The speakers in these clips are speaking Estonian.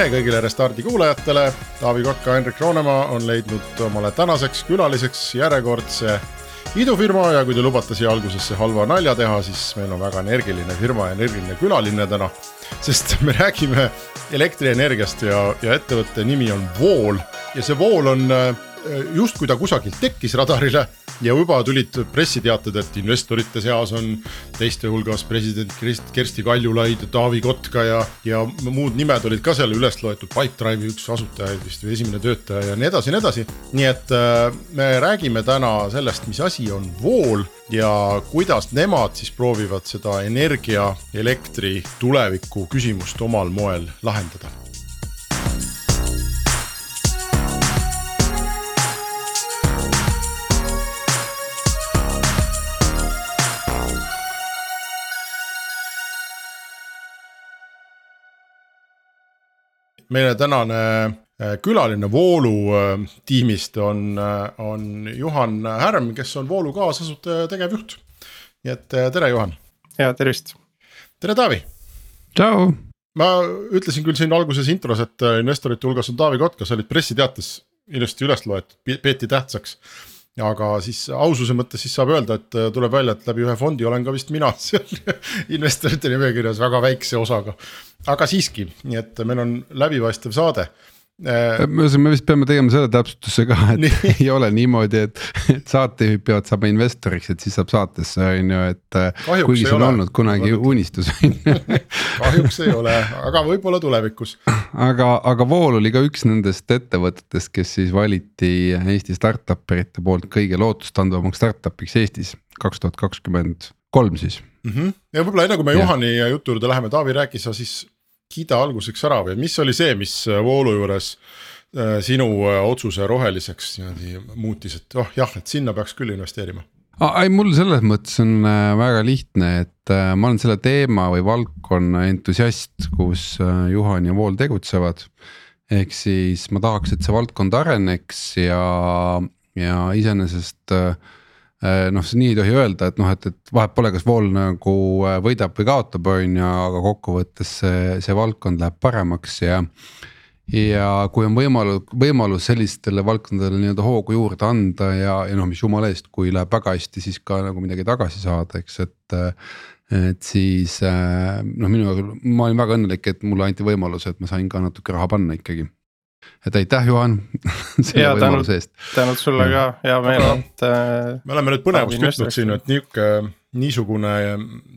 tere kõigile Restardi kuulajatele, Taavi Kotka, Henrik Roonemaa on leidnud omale tänaseks külaliseks järjekordse idufirma ja kui te lubate siia algusesse halva nalja teha, siis meil on väga energiline firma ja energiline külaline täna. sest me räägime elektrienergiast ja, ja ettevõtte nimi on Vool ja see Vool on äh, justkui ta kusagilt tekkis radarile ja juba tulid pressiteated, et investorite seas on teiste hulgas president Kersti Kaljulaid, Taavi Kotka ja, ja muud nimed olid ka seal üles loetud, Pipedrive'i üks asutajaid vist või esimene töötaja ja nii edasi ja nii edasi. nii et äh, me räägime täna sellest, mis asi on vool ja kuidas nemad siis proovivad seda energia, elektri tuleviku küsimust omal moel lahendada meie tänane äh, külaline Voolu äh, tiimist on, äh, on Juhan Härm, kes on Voolu kaasasutaja ja tegevjuht. nii et tere, Juhan. ja tervist. tere, Taavi. tšau. ma ütlesin küll siin alguses intros, et investorite hulgas on Taavi Kotka, sa olid pressiteates ilusti üles loetud, peeti tähtsaks aga siis aususe mõttes siis saab öelda, et tuleb välja, et läbi ühe fondi olen ka vist mina seal investorite nimekirjas väga väikse osaga. aga siiski, nii et meil on läbipaistev saade Äh, me vist peame tegema selle täpsustuse ka, et nii. ei ole niimoodi, et, et saatejuhid peavad saama investoriks, et siis saab saatesse on ju, et. Äh, kuigi see on ole. olnud kunagi unistus on ju. kahjuks ei ole, aga võib-olla tulevikus. aga, aga Vool oli ka üks nendest ettevõtetest, kes siis valiti Eesti startup erite poolt kõige lootustandvamaks startup'iks Eestis kaks tuhat kakskümmend kolm siis mm. -hmm. ja võib-olla enne kui me ja. Juhani jutu juurde läheme, Taavi rääkis sa siis kiida alguseks ära või mis oli see, mis äh, voolu juures äh, sinu äh, otsuse roheliseks niimoodi muutis, et oh jah, et sinna peaks küll investeerima? ei, mul selles mõttes on väga lihtne, et ma olen selle teema või valdkonna entusiast, kus Juhan ja Vool tegutsevad. ehk siis ma tahaks, et see valdkond areneks ja, ja iseenesest Äh, noh, nii ei tohi öelda, et noh, et, et vahet pole, kas vool nagu äh, võidab või kaotab, on ju, aga kokkuvõttes see, see valdkond läheb paremaks ja. ja kui on võimalus, võimalus sellistele valdkondadele nii-öelda hoogu juurde anda ja, ja noh, mis jumala eest, kui läheb väga hästi, siis ka nagu midagi tagasi saada, eks, et et siis noh, minu, ma olin väga õnnelik, et mulle anti võimalus, et ma sain ka natuke raha panna ikkagi et aitäh, Juhan selle võimaluse eest. tänud sulle ka, hea meel, et äh,. me oleme nüüd põnevust kütnud siin, et nihuke, niisugune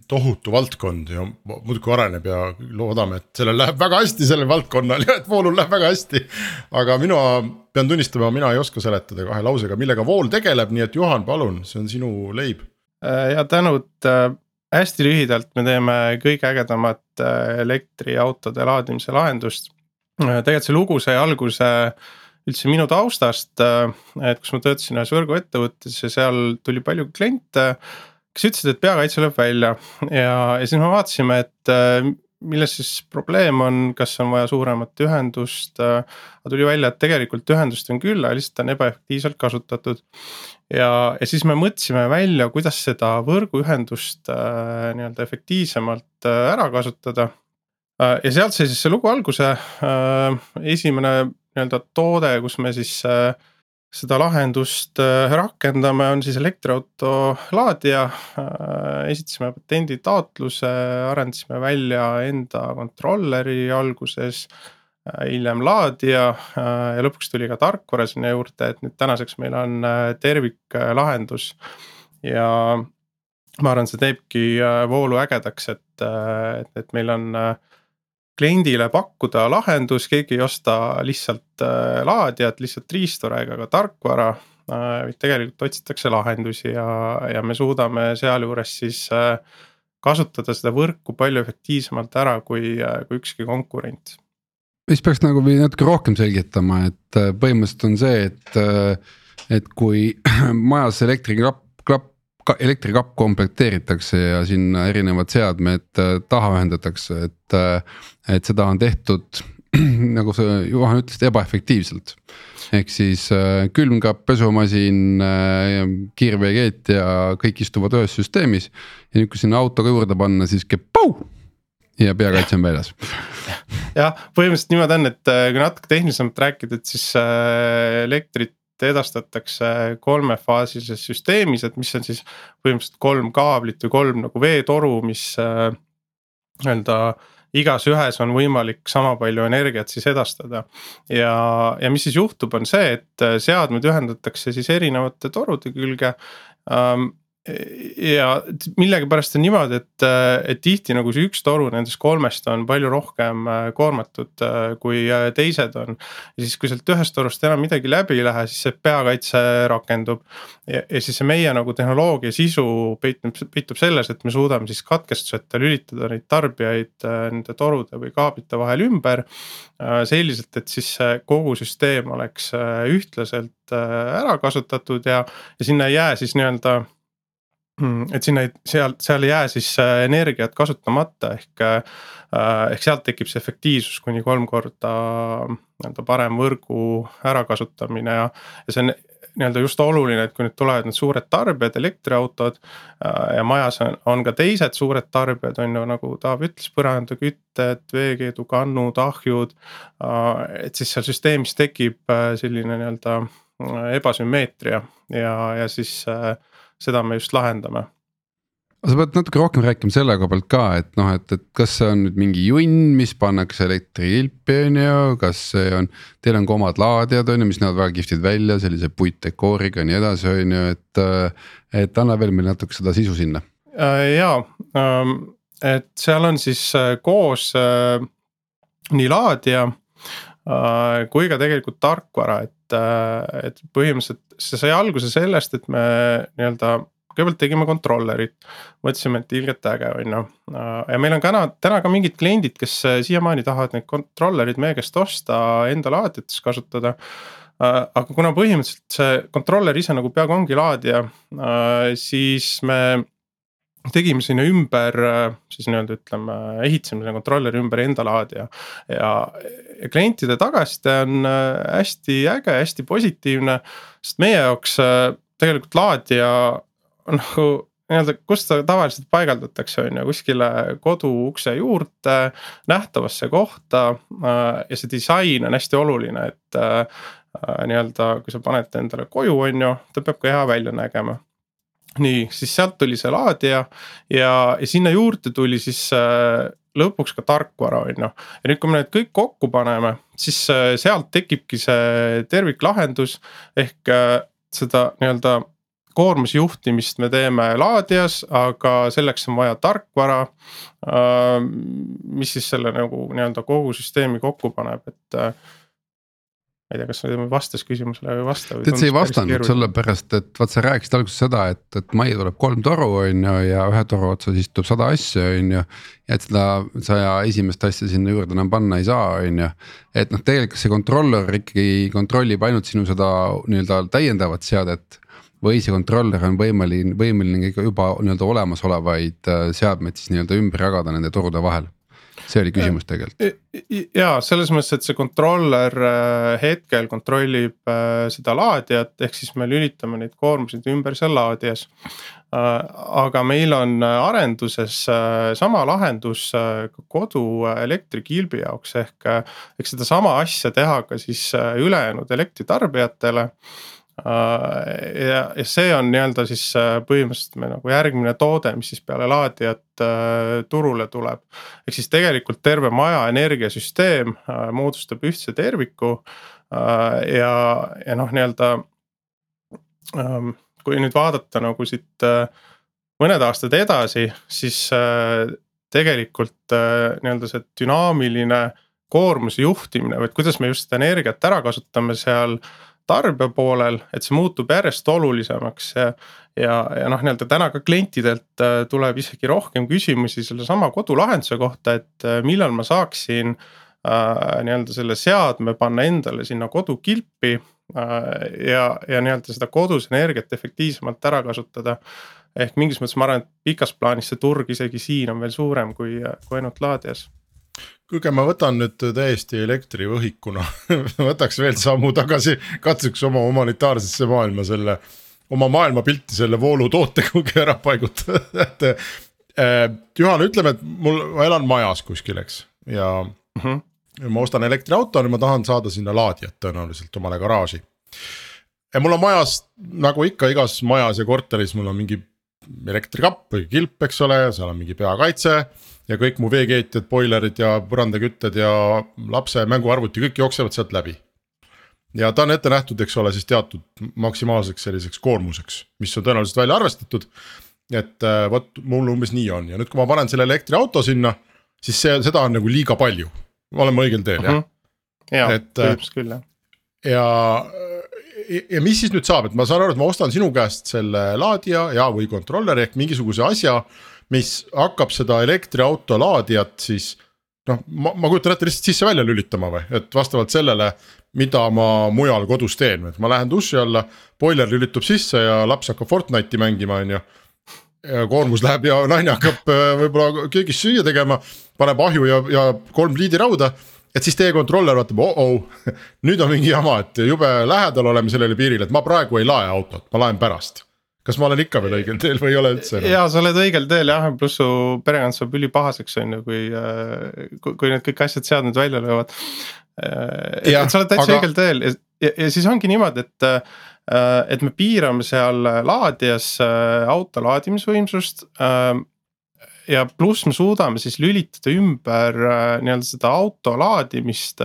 tohutu valdkond ja muudkui areneb ja loodame, et sellel läheb väga hästi, sellel valdkonnal ja et voolul läheb väga hästi. aga mina pean tunnistama, mina ei oska seletada kahe lausega, millega vool tegeleb, nii et Juhan, palun, see on sinu leib. Äh, ja tänud äh, hästi lühidalt, me teeme kõige ägedamat äh, elektriautode laadimise lahendust tegelikult see lugu sai alguse üldse minu taustast, äh, et kus ma töötasin ühes võrguettevõttes ja seal tuli palju kliente. kes ütlesid, et peakaitse lööb välja ja, ja siis me vaatasime, et äh, milles siis probleem on, kas on vaja suuremat ühendust. aga tuli välja, et tegelikult ühendust on küll, aga lihtsalt on ebaefektiivselt kasutatud. ja, ja siis me mõtlesime välja, kuidas seda võrguühendust nii-öelda efektiivsemalt ära kasutada Äh, ja sealt sai siis see lugu alguse. Äh, esimene nii-öelda toode, kus me siis äh, seda lahendust rakendame, on siis elektriauto laadija. esitasime patenditaotluse, arendasime välja enda kontrolleri alguses hiljem laadija ja lõpuks tuli ka tarkvara sinna juurde, et nüüd tänaseks meil on terviklahendus. ja ma arvan, see teebki voolu ägedaks, et, et, et meil on äh, kliendile pakkuda lahendus, keegi ei osta lihtsalt äh, laadijat, lihtsalt riistvara ega ka tarkvara. Äh, vaid tegelikult otsitakse lahendusi ja, ja me suudame sealjuures siis äh, kasutada seda võrku palju efektiivsemalt ära kui, kui ükski konkurent siis peaks nagu natuke rohkem selgitama, et põhimõtteliselt on see, et, et kui majas elektriklapp, klapp, elektrikapp komplekteeritakse ja sinna erinevad seadmed äh, taha ühendatakse, et, et seda on tehtud nagu sa Juhan ütlesid, ebaefektiivselt. ehk siis külmkapp, pesumasin, kiirveekeet ja kõik istuvad ühes süsteemis. ja nüüd, kui sinna autoga juurde panna, siis käib pau ja peakaitse on väljas jah, põhimõtteliselt niimoodi on, et äh, kui natuke tehnilisemalt rääkida, et siis äh, elektrit edastatakse kolmefaasilises süsteemis, et mis on siis põhimõtteliselt kolm kaablit või kolm nagu veetoru, mis äh, nii-öelda igas ühes on võimalik sama palju energiat siis edastada. ja, ja mis siis juhtub, on see, et seadmed ühendatakse siis erinevate torude külge ähm, ja millegipärast on niimoodi, et, et tihti nagu see üks toru nendest kolmest on palju rohkem äh, koormatud äh, kui äh, teised on. ja siis, kui sealt ühest torust enam midagi läbi ei lähe, siis see peakaitse rakendub. ja, siis see meie nagu tehnoloogia sisu peitub, peitub selles, et me suudame siis katkestuseta lülitada neid tarbijaid nende torude või kaablite vahel ümber. selliselt, et siis kogu süsteem oleks ühtlaselt ära kasutatud ja, ja sinna ei jää siis nii-öelda et sinna ei, seal, seal ei jää siis äh, energiat kasutamata ehk, äh, ehk sealt tekib see efektiivsus kuni kolm korda nii-öelda parem võrgu ärakasutamine ja, ja see on nii-öelda just oluline, et kui nüüd tulevad need suured tarbijad, elektriautod äh, ja majas on, on ka teised suured tarbijad, on ju, nagu Taavi ütles, põrandakütted, veekeedukannud, ahjud. et siis seal süsteemis tekib selline nii-öelda ebasümmeetria ja, ja siis äh, seda me just lahendame sa pead natuke rohkem rääkima selle koha pealt ka, et noh, et, et kas see on nüüd mingi junn, mis pannakse elektrilpi, on ju, kas see on. Teil on ka omad laadijad, on ju, mis näevad väga kihvtid välja, sellise puitdekooriga ja nii edasi, on ju, et. et anna veel meile natuke seda sisu sinna. Äh, ja, ähm, et seal on siis äh, koos äh, nii laadija kui ka tegelikult tarkvara, et, et põhimõtteliselt see sai alguse sellest, et me nii-öelda kõigepealt tegime controller'it, mõtlesime, et ilgelt äge on ju. ja meil on täna, täna ka mingid kliendid, kes siiamaani tahavad neid controller'id meie käest osta, enda laadijates kasutada. aga kuna põhimõtteliselt see controller ise nagu peaaegu ongi laadija, siis me tegime sinna ümber siis nii-öelda ütleme, ehitasime selle controller'i ümber enda laadija. ja, ja klientide tagasiside on hästi äge, hästi positiivne, sest meie jaoks tegelikult laadija nagu nii-öelda, kus ta tavaliselt paigaldatakse, on ju kuskile kodu ukse juurde, nähtavasse kohta. ja see disain on hästi oluline, et nii-öelda, kui sa paned ta endale koju, on ju, ta peab ka hea välja nägema nii, siis sealt tuli see laadija ja, ja sinna juurde tuli siis äh, lõpuks ka tarkvara, on ju. ja nüüd, kui me need kõik kokku paneme, siis äh, sealt tekibki see terviklahendus ehk äh, seda nii-öelda koormusjuhtimist me teeme laadijas, aga selleks on vaja tarkvara. Äh, mis siis selle nagu nii-öelda kogu süsteemi kokku paneb, et ma ei tea, kas see vastas küsimusele või ei vasta. tead, see ei vastanud sellepärast, et vaat sa rääkisid alguses seda, et, et majja tuleb kolm toru, on ju, ja ühe toru otsas istub sada asja, on ju. ja et seda saja esimest asja sinna juurde enam panna ei saa, on ju. et noh, tegelikult see controller ikkagi kontrollib ainult sinu seda nii-öelda täiendavat seadet või see controller on võimeline, võimeline ikka juba nii-öelda olemasolevaid äh, seadmeid siis nii-öelda ümber jagada nende torude vahel see oli küsimus tegelikult. ja selles mõttes, et see controller äh, hetkel kontrollib äh, seda laadijat, ehk siis me lülitame neid koormuseid ümber seal laadijas. aga meil on arenduses sama lahendus kodu elektrikilbi jaoks ehk, ehk sedasama asja teha ka siis ülejäänud elektritarbijatele Äh, ja, ja see on nii-öelda siis äh, põhimõtteliselt me nagu järgmine toode, mis siis peale laadijat äh, turule tuleb. ehk siis tegelikult terve maja energiasüsteem äh, moodustab ühtse terviku äh, ja, ja noh, nii-öelda ähm,. kui nüüd vaadata nagu siit äh, mõned aastad edasi, siis äh, tegelikult äh, nii-öelda see dünaamiline koormuse juhtimine et kuidas me just energiat ära kasutame seal tarbija poolel, et see muutub järjest olulisemaks ja. ja, ja noh, nii-öelda täna ka klientidelt äh, tuleb isegi rohkem küsimusi sellesama kodulahenduse kohta, et äh, millal ma saaksin äh, nii-öelda selle seadme panna endale sinna kodukilpi äh, ja, ja nii-öelda seda kodus energiat efektiivsemalt ära kasutada. ehk mingis mõttes ma arvan, et pikas plaanis see turg isegi siin on veel suurem kui, kui ainult laadijas kuulge, ma võtan nüüd täiesti elektrivõhikuna võtaks veel sammu tagasi, katsuks oma humanitaarsesse maailma selle, oma maailmapilti selle voolutoote kuhugi ära paigutada et äh,. Juhan, ütleme, et mul, ma elan majas kuskil, eks, ja mm -hmm. ma ostan elektriauto, nüüd ma tahan saada sinna laadijat tõenäoliselt omale garaaži. ja mul on majas, nagu ikka igas majas ja korteris, mul on mingi elektrikapp või kilp, eks ole, seal on mingi peakaitse ja kõik mu veekeetjad, boilerid ja põrandakütted ja lapse mänguarvuti, kõik jooksevad sealt läbi. ja ta on ette nähtud, eks ole, siis teatud maksimaalseks selliseks koormuseks, mis on tõenäoliselt välja arvestatud. et äh, vot mul umbes nii on ja nüüd, kui ma panen selle elektriauto sinna, siis see, seda on nagu liiga palju, oleme õigel teel uh -huh. jah? jaa, põhimõtteliselt küll jah. ja ja mis siis nüüd saab, et ma saan aru, et ma ostan sinu käest selle laadija ja, või kontrolleri ehk mingisuguse asja mis hakkab seda elektriauto laadijat siis noh, ma, ma kujutan ette lihtsalt sisse-välja lülitama või, et vastavalt sellele, mida ma mujal kodus teen, et ma lähen duši alla, boiler lülitub sisse ja laps hakkab Fortnite'i mängima, on ju. ja koormus läheb ja naine hakkab äh, võib-olla köögis süüa tegema, paneb ahju ja, ja kolm pliidirauda et siis teie kontroller vaatab oh-oh, nüüd on mingi jama, et jube lähedal oleme sellele piirile, et ma praegu ei lae autot, ma laen pärast kas ma olen ikka veel õigel teel või ei ole üldse enam? ja sa oled õigel teel jah, pluss su perekond saab ülipahaseks on ju, kui, äh, kui, kui need kõik asjad seadmed välja löövad. Äh, et, et sa oled täitsa aga... õigel teel ja, ja, ja siis ongi niimoodi, et äh, et me piirame seal laadijas auto laadimisvõimsust ja pluss me suudame siis lülitada ümber nii-öelda seda auto laadimist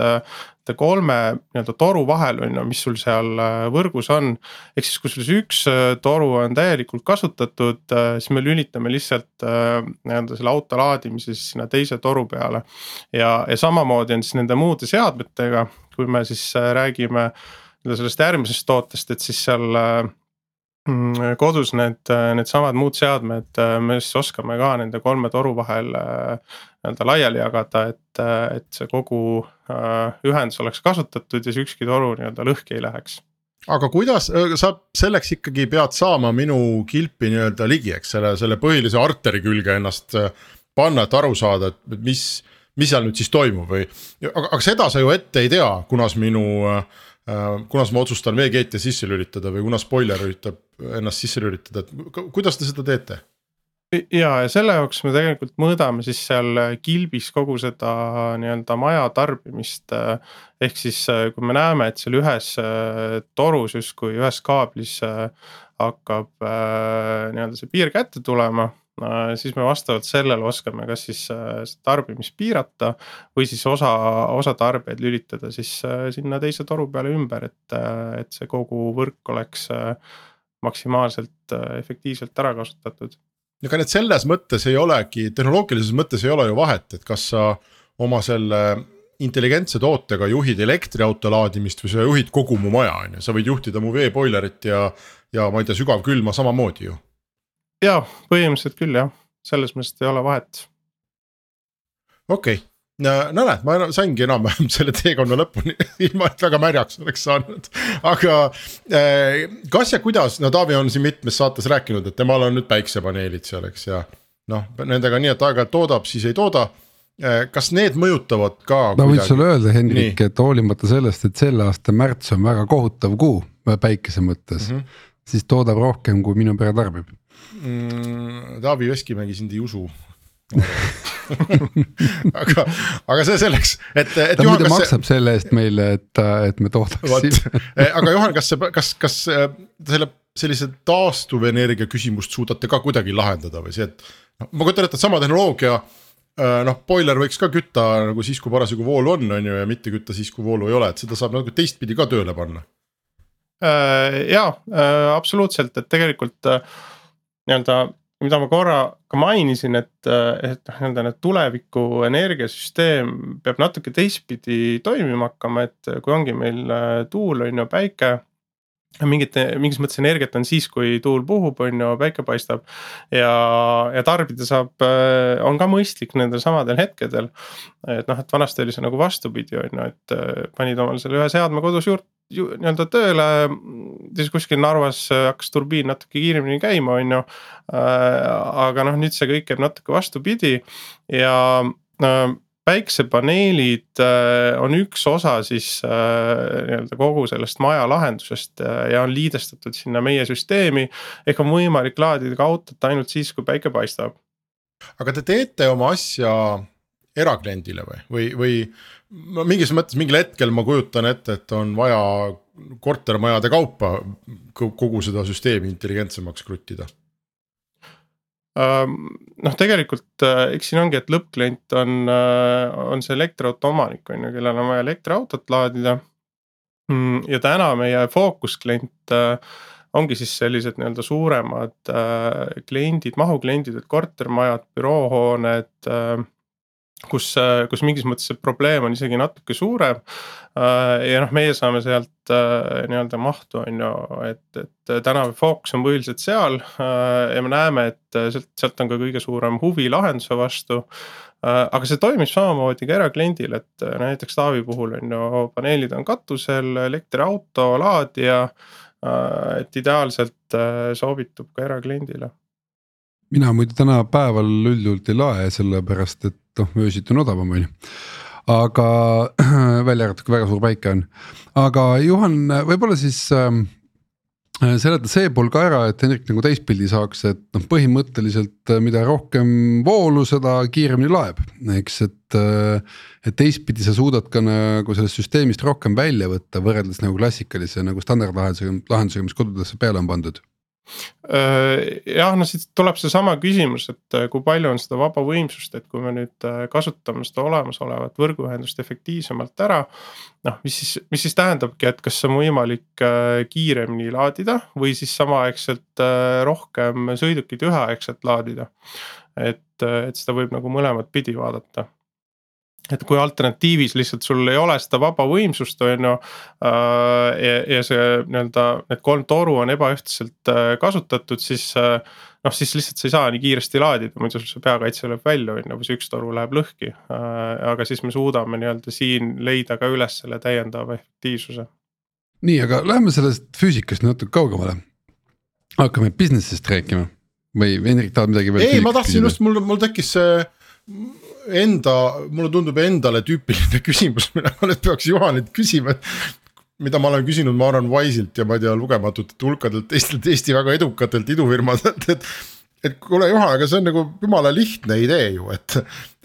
nende kolme nii-öelda toru vahel on ju, mis sul seal äh, võrgus on. ehk siis, kui sul see üks äh, toru on täielikult kasutatud, äh, siis me lülitame lihtsalt nii-öelda selle auto laadimise siis sinna teise toru peale. ja, ja samamoodi on siis nende muude seadmetega, kui me siis räägime sellest järgmisest tootest, et siis seal kodus need, needsamad muud seadmed, me siis oskame ka nende kolme toru vahel nii-öelda laiali jagada, et, et see kogu äh, ühendus oleks kasutatud ja siis ükski toru nii-öelda lõhki ei läheks aga kuidas äh, sa selleks ikkagi pead saama minu kilpi nii-öelda ligi, eks selle, selle põhilise arteri külge ennast äh, panna, et aru saada, et mis, mis seal nüüd siis toimub või. aga, aga seda sa ju ette ei tea, kunas minu äh,, kunas ma otsustan veekeetja sisse lülitada või kunas spoiler üritab ennast sisse lülitada, et kuidas te seda teete? ja, ja selle jaoks me tegelikult mõõdame siis seal kilbis kogu seda nii-öelda maja tarbimist. ehk siis, kui me näeme, et seal ühes äh, torus justkui ühes kaablis äh, hakkab äh, nii-öelda see piir kätte tulema siis me vastavalt sellele oskame kas siis tarbimist piirata või siis osa, osa tarbijaid lülitada siis sinna teise toru peale ümber, et, et see kogu võrk oleks maksimaalselt efektiivselt ära kasutatud ega need selles mõttes ei olegi, tehnoloogilises mõttes ei ole ju vahet, et kas sa oma selle intelligentse tootega juhid elektriauto laadimist või sa juhid kogu mu maja, on ju, sa võid juhtida mu veeboilerit ja, ja ma ei tea, sügavkülma samamoodi ju. Ja põhimõtteliselt küll jah, selles mõttes ei ole vahet. okei okay no näed, ma saingi enam-vähem selle teekonna lõpuni ilma et väga märjaks oleks saanud, aga äh, kas ja kuidas, no Taavi on siin mitmes saates rääkinud, et temal on nüüd päiksepaneelid seal, eks ja. noh, nendega nii, et aeg-ajalt toodab, siis ei tooda äh,. kas need mõjutavad ka? ma võin sulle öelda, Hendrik, et hoolimata sellest, et selle aasta märts on väga kohutav kuu päikese mõttes mm, -hmm. siis toodab rohkem, kui minu pere tarbib mm,. Taavi Veskimägi sind ei usu aga, aga see selleks, et, et. ta muide maksab see... selle eest meile, et, et me toodaksime eh, aga Juhan, kas see, kas, kas eh, selle sellise taastuvenergia küsimust suudate ka kuidagi lahendada või see, et. ma kujutan ette, et sama tehnoloogia eh, noh, boiler võiks ka kütta nagu siis, kui parasjagu voolu on, on ju, ja mitte kütta siis, kui voolu ei ole, et seda saab nagu teistpidi ka tööle panna. ja absoluutselt, et tegelikult nii-öelda mida ma korra ka mainisin, et, et noh, nii-öelda need tuleviku energiasüsteem peab natuke teistpidi toimima hakkama, et kui ongi meil äh, tuul on ju, päike. mingit, mingis mõttes energiat on siis, kui tuul puhub, on ju, päike paistab. ja, ja tarbida saab, äh, on ka mõistlik nendel samadel hetkedel. et noh, et vanasti oli see nagu vastupidi, on ju, et panid omale selle ühe seadme kodus juurde nii-öelda tööle, siis kuskil Narvas hakkas turbiin natuke kiiremini käima, on ju. Äh, aga noh, nüüd see kõik käib natuke vastupidi ja päiksepaneelid äh, on üks osa siis äh, nii-öelda kogu sellest maja lahendusest äh, ja on liidestatud sinna meie süsteemi. ehk on võimalik laadida ka autot ainult siis, kui päike paistab. aga te teete oma asja erakliendile või, või, või mingis mõttes mingil hetkel ma kujutan ette, et on vaja kortermajade kaupa kogu seda süsteemi intelligentsemaks kruttida noh, tegelikult äh, eks siin ongi, et lõppklient on, äh, on see elektriauto omanik on ju, kellel on vaja elektriautot laadida. Mm, ja täna meie fookusklient äh, ongi siis sellised nii-öelda suuremad kliendid, mahukliendid, et kortermajad, büroohooned kus, kus mingis mõttes see probleem on isegi natuke suurem. ja noh, meie saame sealt nii-öelda mahtu, on ju, et, et täna fookus on põhiliselt seal ja me näeme, et sealt, sealt on ka kõige suurem huvi lahenduse vastu. aga see toimib samamoodi ka erakliendil, et näiteks Taavi puhul on ju, paneelid on katusel, elektriauto, laadija. et ideaalselt sobitub ka erakliendile mina muidu tänapäeval üldjuhult ei lae, sellepärast et noh, öösiti on odavam, on ju. aga välja arvatud, kui väga suur päike on, aga Juhan, võib-olla siis äh, seleta see pool ka ära, et Hendrik nagu teistpildi saaks, et noh, põhimõtteliselt äh, mida rohkem voolu, seda kiiremini laeb, eks, et. Äh, et teistpidi sa suudad ka nagu sellest süsteemist rohkem välja võtta, võrreldes nagu klassikalise nagu standardlahendusega, lahendusega, mis kodudesse peale on pandud jah, no siit tuleb seesama küsimus, et äh, kui palju on seda vaba võimsust, et kui me nüüd äh, kasutame seda olemasolevat võrguühendust efektiivsemalt ära. noh, mis siis, mis siis tähendabki, et kas on võimalik kiiremini laadida või siis samaaegselt rohkem sõidukeid üheaegselt laadida. et, et seda võib nagu mõlemat pidi vaadata et kui alternatiivis lihtsalt sul ei ole seda vaba võimsust, on ju. Äh, ja, ja see nii-öelda need kolm toru on ebaühtlaselt äh, kasutatud, siis äh, noh, siis lihtsalt sa ei saa nii kiiresti laadida, muidu sul see peakaitse lööb välja, on ju, või see üks toru läheb lõhki. aga siis me suudame nii-öelda siin leida ka üles selle täiendava efektiivsuse. nii, aga läheme sellest füüsikast natuke kaugemale. hakkame business'ist rääkima või Hendrik tahad midagi veel? ei, ma tahtsin just, mul, mul tekkis see enda, mulle tundub endale tüüpiline küsimus, mida ma nüüd peaks Juhanilt küsima, et mida ma olen küsinud, ma arvan, Wise'ilt ja ma ei tea, lugematutelt hulkadelt teistelt Eesti väga edukatelt idufirmadelt, et. et kuule, Juhan, aga see on nagu jumala lihtne idee ju, et,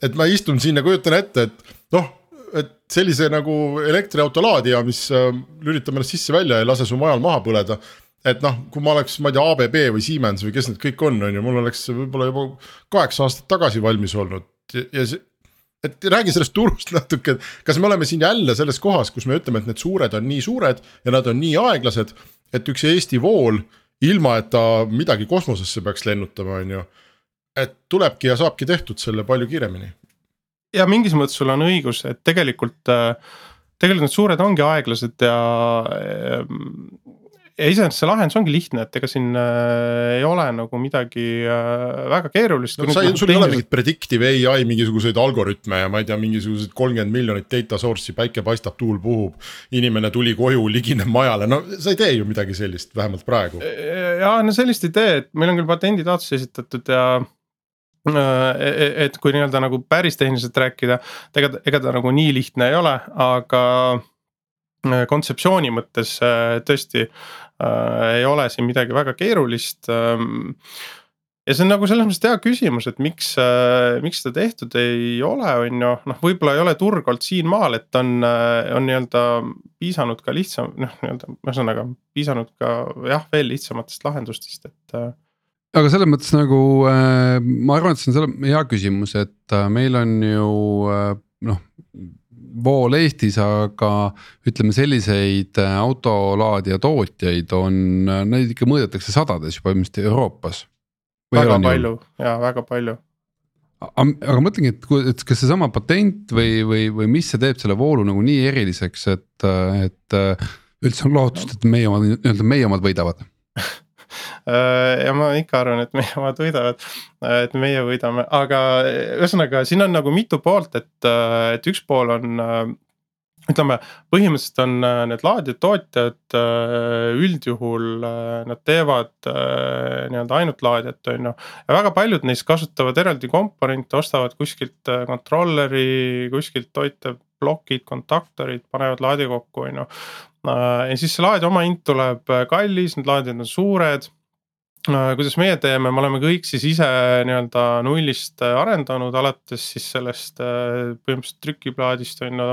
et ma istun siin ja kujutan ette, et noh. et sellise nagu elektriauto laadija, mis äh, lülitab ennast sisse-välja ja ei lase su majal maha põleda et noh, kui ma oleks, ma ei tea, ABB või Siemens või kes need kõik on, on ju, mul oleks võib-olla juba kaheksa aastat tagasi valmis olnud ja see et räägi sellest turust natuke, kas me oleme siin jälle selles kohas, kus me ütleme, et need suured on nii suured ja nad on nii aeglased, et üks Eesti vool, ilma et ta midagi kosmosesse peaks lennutama, on ju. et tulebki ja saabki tehtud selle palju kiiremini. ja mingis mõttes sul on õigus, et tegelikult, tegelikult need suured ongi aeglased ja ja iseenesest see lahendus ongi lihtne, et ega siin äh, ei ole nagu midagi äh, väga keerulist. no sa, sul ei ole mingit predictive ai mingisuguseid algoritme ja ma ei tea, mingisuguseid kolmkümmend miljonit data source'i, päike paistab, tuul puhub. inimene tuli koju, ligineb majale, no sa ei tee ju midagi sellist, vähemalt praegu. ja no sellist ei tee, et meil on küll patenditaotlus esitatud ja äh, e-, e-, et kui nii-öelda nagu päris tehniliselt rääkida, ega, ega ta nagu nii lihtne ei ole, aga kontseptsiooni mõttes tõesti äh, ei ole siin midagi väga keerulist ähm,. ja see on nagu selles mõttes hea küsimus, et miks äh,, miks seda tehtud ei ole, on ju, noh, võib-olla ei ole turg olnud siinmaal, et on, äh, on nii-öelda piisanud ka lihtsam, noh, nii-öelda ühesõnaga piisanud ka jah, veel lihtsamatest lahendustest, et äh, aga selles mõttes nagu äh, ma arvan, et see on selle hea küsimus, et äh, meil on ju äh, noh vool Eestis, aga ütleme, selliseid äh, autolaadija tootjaid on, äh, neid ikka mõõdetakse sadades juba ilmselt Euroopas. väga palju ja väga palju. aga mõtlengi, et, et kas seesama patent või, või, või mis see teeb selle voolu nagu nii eriliseks, et, et üldse on lootust, et meie omad, nii-öelda meie omad võidavad ja ma ikka arvan, et meie omad võidavad, et meie võidame, aga ühesõnaga, siin on nagu mitu poolt, et, et üks pool on ütleme, põhimõtteliselt on äh, need laadijatootjad äh, üldjuhul äh, nad teevad nii-öelda ainult laadijat, on ju. ja väga paljud neist kasutavad eraldi komponente, ostavad kuskilt controller'i, kuskilt toiteplokid, kontaktorid, panevad laadi kokku, on ju. ja siis see laadija omahind tuleb kallis, need laadijad on suured kuidas meie teeme, me oleme kõik siis ise nii-öelda nullist arendanud, alates siis sellest põhimõtteliselt trükiplaadist on ju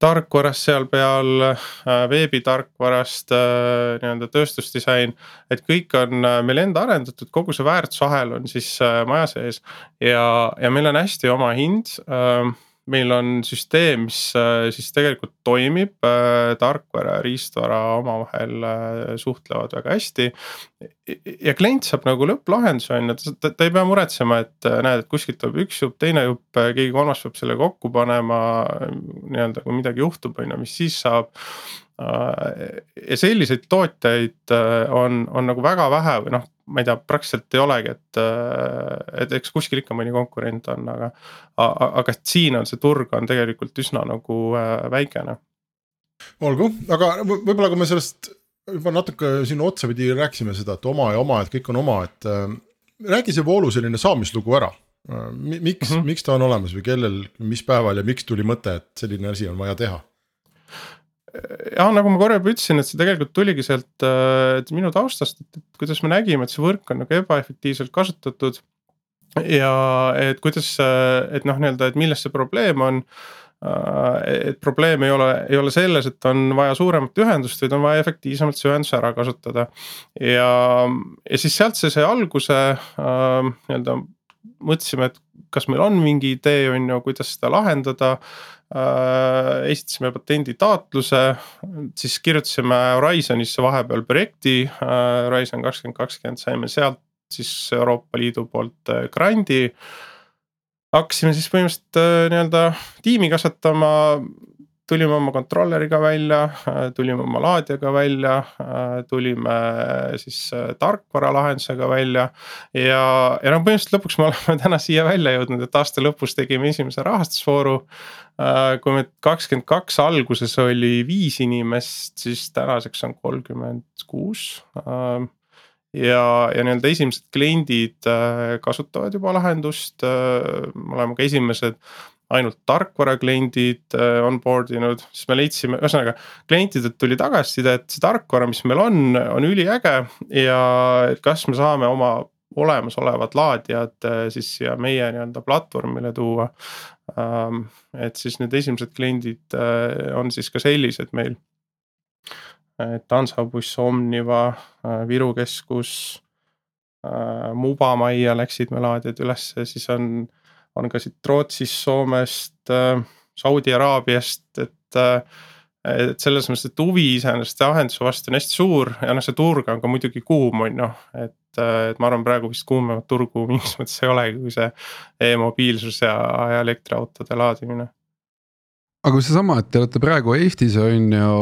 tarkvarast seal peal, äh, veebitarkvarast, äh, nii-öelda tööstusdisain. et kõik on äh, meil enda arendatud, kogu see väärtusahel on siis maja sees ja, ja meil on hästi oma hind meil on süsteem, mis äh, siis tegelikult toimib, äh, tarkvara ja riistvara omavahel äh, suhtlevad väga hästi. ja klient saab nagu lõpplahenduse on ju, ta, ta ei pea muretsema, et näed, et kuskilt tuleb üks jupp, teine jupp, keegi kolmas peab selle kokku panema. nii-öelda, kui midagi juhtub, on ju, mis siis saab ja selliseid tootjaid on, on nagu väga vähe või noh, ma ei tea, praktiliselt ei olegi, et, et eks kuskil ikka mõni konkurent on, aga. aga siin on see turg on tegelikult üsna nagu äh, väikene. olgu, aga võib-olla kui me sellest juba natuke siin otsapidi rääkisime seda, et oma ja oma, et kõik on oma, et äh, räägi see voolu selline saamislugu ära äh,. miks mm, -hmm. miks ta on olemas või kellel, mis päeval ja miks tuli mõte, et selline asi on vaja teha? Jah, nagu ma korra juba ütlesin, et see tegelikult tuligi sealt äh, minu taustast, et kuidas me nägime, et see võrk on nagu ebaefektiivselt kasutatud. ja et kuidas, et noh, nii-öelda, et milles see probleem on äh,. et probleem ei ole, ei ole selles, et on vaja suuremat ühendust, vaid on vaja efektiivsemalt see ühendus ära kasutada. ja, ja siis sealt see sai alguse äh, nii-öelda mõtlesime, et kas meil on mingi idee, on ju, kuidas seda lahendada. Äh,. esitasime patenditaotluse, siis kirjutasime Horizonisse vahepeal projekti. Äh,, Horizon kakskümmend kakskümmend saime sealt siis Euroopa Liidu poolt äh, grandi. Hakkasime siis põhimõtteliselt nii-öelda tiimi kasvatama, tulime oma controller'iga välja, tulime oma laadijaga välja, tulime siis äh, tarkvaralahendusega välja. ja, ja noh, põhimõtteliselt lõpuks me oleme täna siia välja jõudnud, et aasta lõpus tegime esimese rahastusvooru. Äh, kui me kakskümmend kaks alguses oli viis inimest, siis tänaseks on kolmkümmend kuus äh, ja, ja nii-öelda esimesed kliendid kasutavad juba lahendust, me oleme ka esimesed ainult tarkvara kliendid äh, onboard inud, siis me leidsime, ühesõnaga klientidelt tuli tagasiside, et see tarkvara, mis meil on, on üliäge ja kas me saame oma olemasolevad laadijad äh, siis siia meie nii-öelda platvormile tuua. Ähm, et siis need esimesed kliendid äh, on siis ka sellised meil. et Hansabuss, Omniva, Viru keskus, Mubamajja läksid me laadijad ülesse, siis on on ka siit Rootsist, Soomest, äh, Saudi Araabiast, et äh, et selles mõttes, et huvi iseenesest lahenduse vastu on hästi suur ja noh, see turg on ka muidugi kuum, on ju, et, et ma arvan, praegu vist kuumemat turgu mingis mõttes ei olegi, kui see e-mobiilsus ja, ja elektriautode laadimine. aga seesama, et te olete praegu Eestis on ju,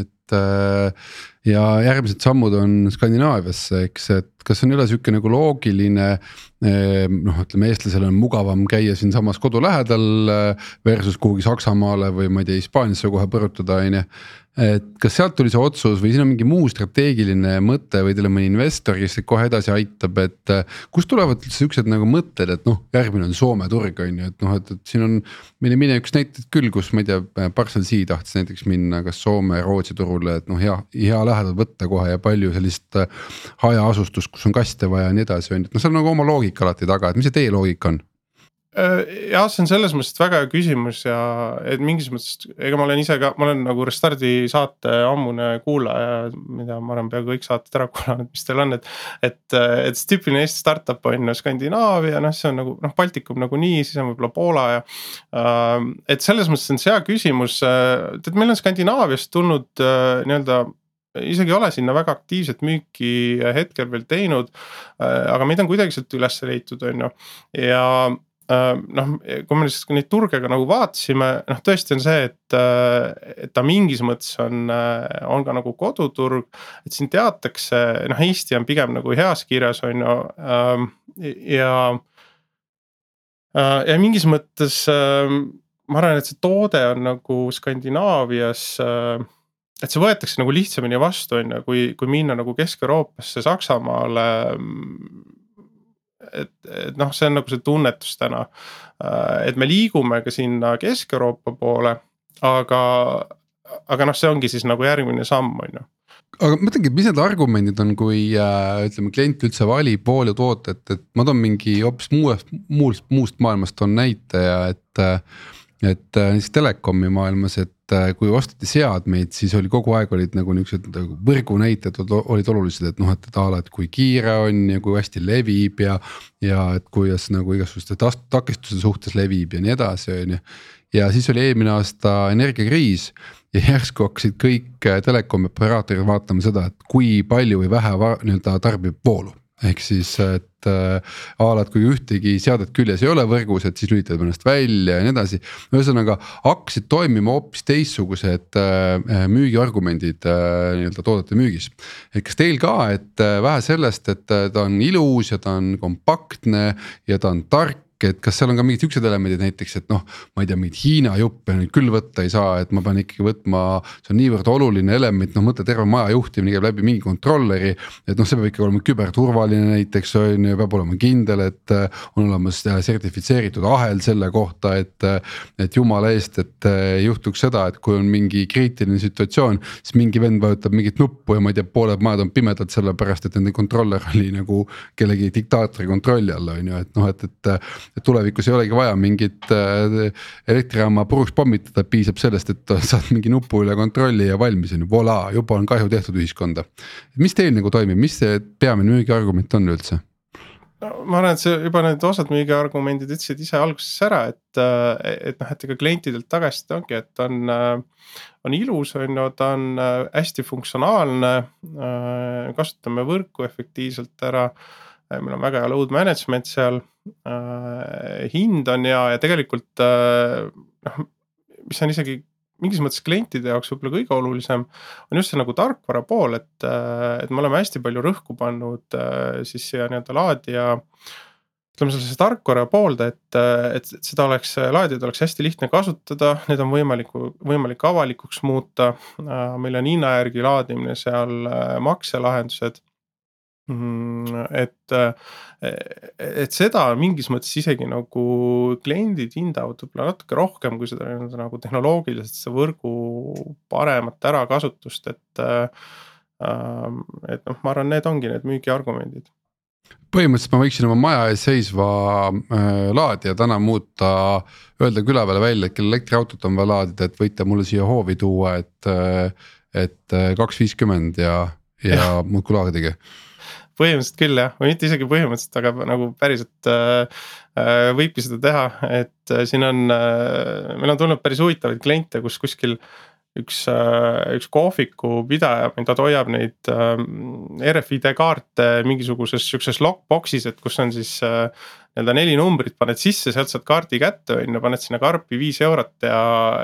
et äh, ja järgmised sammud on Skandinaaviasse, eks, et kas on üle sihuke nagu loogiline Ehm, noh, ütleme eestlasel on mugavam käia siinsamas kodu lähedal eh, versus kuhugi Saksamaale või ma ei tea, Hispaaniasse kohe põrutada, on ju et kas sealt tuli see otsus või siin on mingi muu strateegiline mõte või teil on mõni investor, kes teid kohe edasi aitab, et. Äh, kust tulevad üldse siuksed nagu mõtted, et noh, järgmine on Soome turg on ju, et noh, et, et siin on. meil on minevikus näiteid küll, kus ma ei tea, Parcel C tahtis näiteks minna kas Soome, Rootsi turule, et noh, hea, hea lähedalt võtta kohe ja palju sellist äh, hajaasustust, kus on kaste vaja ja nii edasi, on ju, et noh, seal on nagu oma loogika alati taga, et mis see teie loogika on? Äh, jah, see on selles mõttes väga hea küsimus ja et mingis mõttes, ega ma olen ise ka, ma olen nagu Restardi saate ammune kuulaja, mida ma olen peaaegu kõik saated ära kuulanud, mis teil on, et. et, et see tüüpiline Eesti startup on ju Skandinaavia, noh, see on nagu noh, Baltikum nagunii, siis on võib-olla Poola ja. Äh, et selles mõttes on see hea küsimus, äh, tead, meil on Skandinaaviast tulnud nii-öelda isegi ei ole sinna väga aktiivset müüki hetkel veel teinud. aga meid on kuidagi sealt üles leitud, on ju, ja noh, kui me lihtsalt neid turge ka nagu vaatasime, noh tõesti on see, et, et ta mingis mõttes on, on ka nagu koduturg. et siin teatakse, noh Eesti on pigem nagu heas kirjas, on ju ja. ja mingis mõttes ma arvan, et see toode on nagu Skandinaavias et see võetakse nagu lihtsamini vastu, on ju, kui, kui minna nagu Kesk-Euroopasse, Saksamaale. Et, et noh, see on nagu see tunnetus täna, et me liigume ka sinna Kesk-Euroopa poole, aga, aga noh, see ongi siis nagu järgmine samm, on ju aga mõtlengi, et mis need argumendid on, kui äh, ütleme, klient üldse valib voolutootet, et ma toon mingi hoopis muust, muust, muust maailmast toon näite ja et äh, et äh, näiteks telekomi maailmas, et äh, kui osteti seadmeid, siis oli kogu aeg olid nagu niuksed nagu võrgunäitajad olid olulised, et noh, et a la, et kui kiire on ja kui hästi levib ja. ja et kuidas nagu igasuguste takistuse suhtes levib ja nii edasi, on ju. ja siis oli eelmine aasta energiakriis ja järsku hakkasid kõik äh, telekomi operaatorid vaatama seda, et kui palju või vähe nii-öelda tarbib voolu ehk siis, et äh, a la, et kui ühtegi seadet küljes ei ole võrgus, et siis lülitab ennast välja ja nii edasi. ühesõnaga hakkasid toimima hoopis teistsugused äh, müügiargumendid äh, nii-öelda toodete müügis. et kas teil ka, et äh, vähe sellest, et äh, ta on ilus ja ta on kompaktne ja ta on tark et kas seal on ka mingid siuksed elemendid näiteks, et noh, ma ei tea, mingeid Hiina juppe nüüd küll võtta ei saa, et ma pean ikkagi võtma. see on niivõrd oluline element, noh mõtle terve maja juhtimine käib läbi mingi kontrolleri. et noh, see peab ikkagi olema küberturvaline näiteks on ju, peab olema kindel, et äh, on olemas äh, sertifitseeritud ahel selle kohta, et. Äh, et jumala eest, et ei juhtuks seda, et kui on mingi kriitiline situatsioon, siis mingi vend vajutab mingit nuppu ja ma ei tea, pooled majad on pimedad sellepärast, et nende kontroller oli nagu kellegi diktaatori kontrolli all on ju, et noh, et, et et tulevikus ei olegi vaja mingit äh, elektrijaama puruks pommitada, piisab sellest, et saad mingi nupu üle kontrolli ja valmis on ju, voilà, juba on kahju tehtud ühiskonda. mis teil nagu toimib, mis see peamine müügiargument on üldse? no ma arvan, et see juba need osad müügiargumendid ütlesid ise alguses ära, et, äh, et noh, et ega klientidelt tagasiside ongi, et on. Äh, on ilus, on ju, ta on hästi funktsionaalne, kasutame võrku efektiivselt ära meil on väga hea load management seal. Äh, hind on hea ja tegelikult äh, noh, mis on isegi mingis mõttes klientide jaoks võib-olla kõige olulisem. on just see nagu tarkvara pool, et, et me oleme hästi palju rõhku pannud siis siia nii-öelda laadija ütleme sellesse tarkvara poolde, et, et seda oleks, laadijaid oleks hästi lihtne kasutada, need on võimaliku, võimalik avalikuks muuta. meil on hinna järgi laadimine seal, makselahendused. Mm, et, et seda mingis mõttes isegi nagu kliendid hindavad võib-olla natuke rohkem kui seda nagu tehnoloogiliselt seda võrgu paremat ärakasutust, et. Ähm, et noh, ma arvan, need ongi need müügiargumendid põhimõtteliselt ma võiksin oma maja ees seisva äh, laadija täna muuta, öelda küla peale välja, et kellel elektriautot on vaja laadida, et võite mulle siia hoovi tuua, et. Äh, et äh, kaks viiskümmend ja, ja muudkui laadige põhimõtteliselt küll jah, või mitte isegi põhimõtteliselt, aga nagu päriselt äh, äh, võibki seda teha, et äh, siin on äh,, meil on tulnud päris huvitavaid kliente, kus kuskil üks, äh, üks kohviku pidaja, ta hoiab neid äh, RFID kaarte mingisuguses sihukeses lockbox'is, et kus on siis äh, nii-öelda neli numbrit paned sisse, sealt saad kaardi kätte, on ju, paned sinna karpi viis eurot ja,